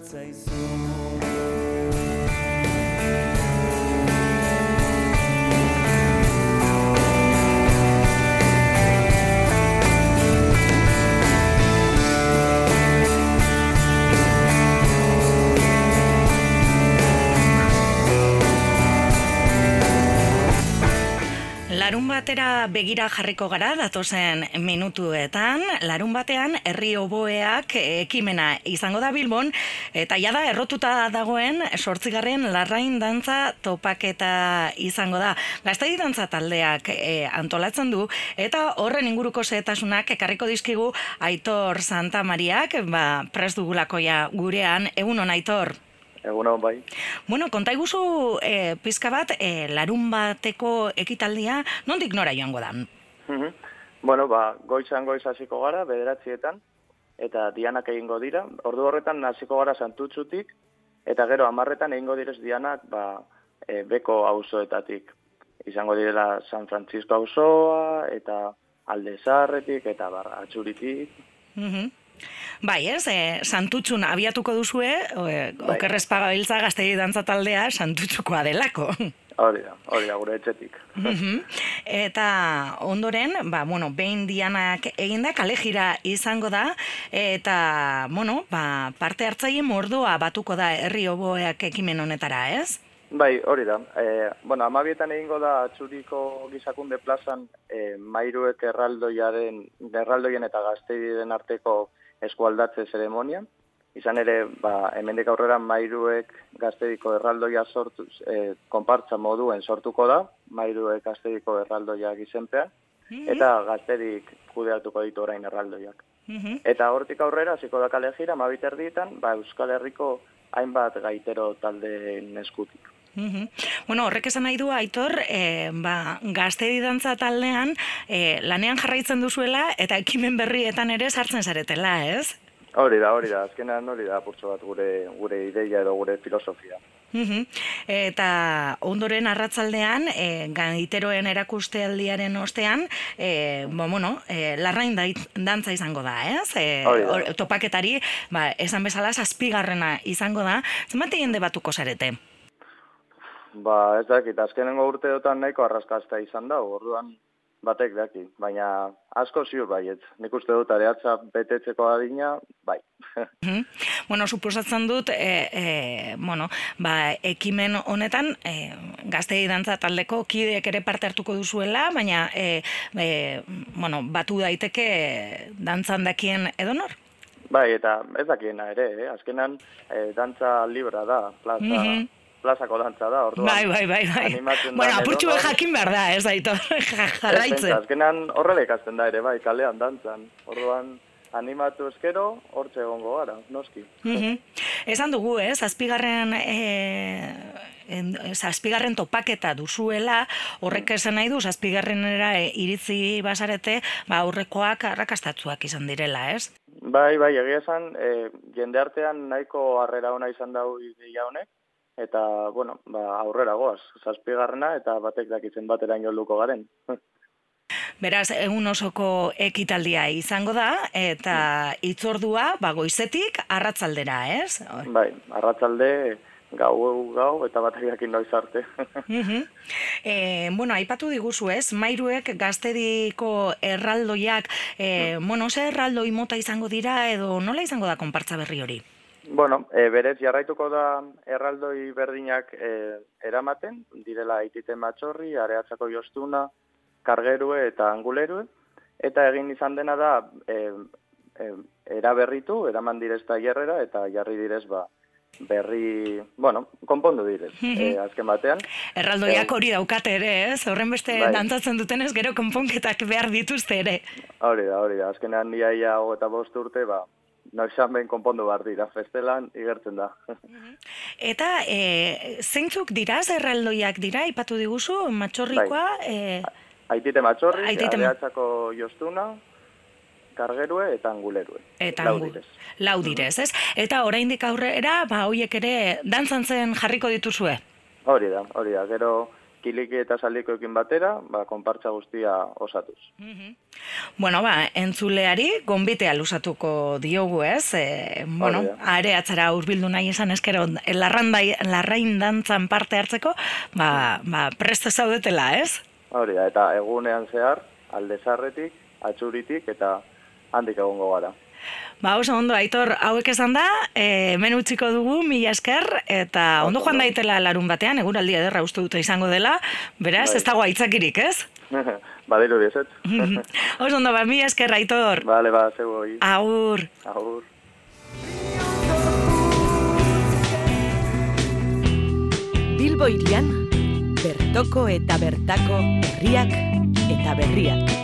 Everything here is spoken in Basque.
Larun batera begira jarriko gara datozen minutuetan, larun batean herri oboeak ekimena izango da Bilbon, eta jada errotuta dagoen sortzigarren larrain dantza topaketa izango da. Gaztai dantza taldeak e, antolatzen du, eta horren inguruko zehetasunak ekarriko dizkigu Aitor Santa Mariak, ba, prest dugulakoia gurean, egun hon Aitor. Egunon bai. Bueno, konta iguzu e, pizka bat, e, larun bateko ekitaldia, nondik nora joango da? Mhm. bueno, ba, goizan goiz hasiko gara, bederatzietan, eta dianak egingo dira. Ordu horretan hasiko gara santutzutik, eta gero amarretan egingo direz dianak, ba, e, beko auzoetatik. Izango direla San Francisco auzoa, eta aldezarretik, eta bar, atxuritik. Mm Bai, ez, e, santutxun abiatuko duzue, e, bai. okerrezpaga biltza gaztegi dantza taldea santutxukoa delako. Hori da, hori da, gure etxetik. Eta ondoren, ba, bueno, behin dianak eginda, kale jira izango da, eta, bueno, ba, parte hartzaile mordoa batuko da herri oboeak ekimen honetara, ez? Bai, hori da. E, bueno, amabietan egingo da atxuriko gizakunde plazan e, mairuek erraldoiaren, erraldoien eta gazteiden arteko eskualdatze zeremonia. Izan ere, ba, hemendik aurrera mairuek gaztediko erraldoia sortu, e, konpartza moduen sortuko da, mairuek gaztediko erraldoia gizenpean, mhm. eta gaztedik kudeatuko ditu orain erraldoiak. Mhm. Eta hortik aurrera, ziko da kale gira, mabiter ba, Euskal Herriko hainbat gaitero talde Bueno, horrek esan nahi du, Aitor, e, ba, gazte didantza taldean e, lanean jarraitzen duzuela eta ekimen berrietan ere sartzen zaretela, ez? Hori da, hori da, azkenean hori da, purtsu bat gure, gure ideia edo gure filosofia. Eta ondoren arratzaldean, e, gaiteroen erakuste aldiaren ostean, e, bo, bueno, e, larrain dantza izango da, ez? E, topaketari, ba, esan bezala, zazpigarrena izango da. Zer jende batuko zarete? Ba, ez dakit, azkenengo urteotan nahiko arraskazta izan da, orduan batek daki, baina asko ziur baiet. Nik uste dut areatza betetzeko adina, bai. Mhm. bueno, suposatzen dut, e, e, bueno, ba, ekimen honetan, e, gaztei dantza taldeko kideek ere parte hartuko duzuela, baina, e, e, bueno, batu daiteke dantzan dakien edonor? Bai, eta ez dakiena ere, eh? azkenan e, dantza libra da, plaza, mm plazako dantza da, orduan. Bai, bai, bai, bai. Bueno, apurtxu jakin behar da, ez daito, jarraitzen. Azkenan horrela ikasten da ere, bai, kalean dantzan. Orduan, animatu eskero, hortxe egongo gara, noski. Mm Esan dugu, ez, azpigarren... E zazpigarren topaketa duzuela, horrek esan nahi du, zazpigarrenera e, iritzi basarete, ba, aurrekoak arrakastatzuak izan direla, ez? Bai, bai, egia esan, e, jende artean nahiko harrera ona izan dau ideia honek, eta, bueno, ba, aurrera goaz, zazpigarrena eta batek dakitzen batera inolduko garen. Beraz, egun osoko ekitaldia izango da, eta itzordua, ba, goizetik, arratzaldera, ez? Bai, arratzalde, gau, gau, eta batek dakin noiz arte. e, bueno, aipatu diguzu, ez? Mairuek gaztediko erraldoiak, e, bueno, ze erraldoi mota izango dira, edo nola izango da konpartza berri hori? Bueno, e, berez jarraituko da erraldoi berdinak e, eramaten, direla itite matxorri, areatzako jostuna, kargerue eta angulerue, eta egin izan dena da e, e, eraberritu, eraman direz tailerrera eta jarri direz ba, berri, bueno, konpondu direz, e, azken batean. Erraldoiak hori daukate ere, ez? Horren beste bai. dantzatzen dutenez gero konponketak behar dituzte ere. Hori da, hori da, azkenean niaia eta bost urte, ba, noizan behin konpondu behar dira, festelan igertzen da. Eta e, zeintzuk dira, zerraldoiak dira, ipatu diguzu, matxorrikoa? Bai. E... Aitite matxorri, Aitite... areatzako jostuna, kargerue eta angulerue. Eta laudirez. Laudirez, ez? Eta oraindik aurrera, ba, hoiek ere, dantzan zen jarriko dituzue? Hori da, hori da. Gero, kiliki eta saldikoekin batera, ba, konpartza guztia osatuz. Mhm. Bueno, ba, entzuleari gonbitea lusatuko diogu, ez? E, bueno, are atzara urbildu nahi esan eskero, larrain dantzan parte hartzeko, ba, ba, preste zaudetela, ez? Hori eta egunean zehar, alde zarretik, atxuritik, eta handik egongo gara. Ba, oso ondo, aitor, hauek esan da, e, hemen utziko dugu, mila esker, eta ondo joan daitela larun batean, egun aldi ederra uste dute izango dela, beraz, bai. ez dago aitzakirik, ez? Badiru dizet. oso ondo, ba, mila esker, aitor. Bale, ba, zeu hoi. Aur. Aur. Bilbo irian, bertoko eta bertako herriak eta berriak.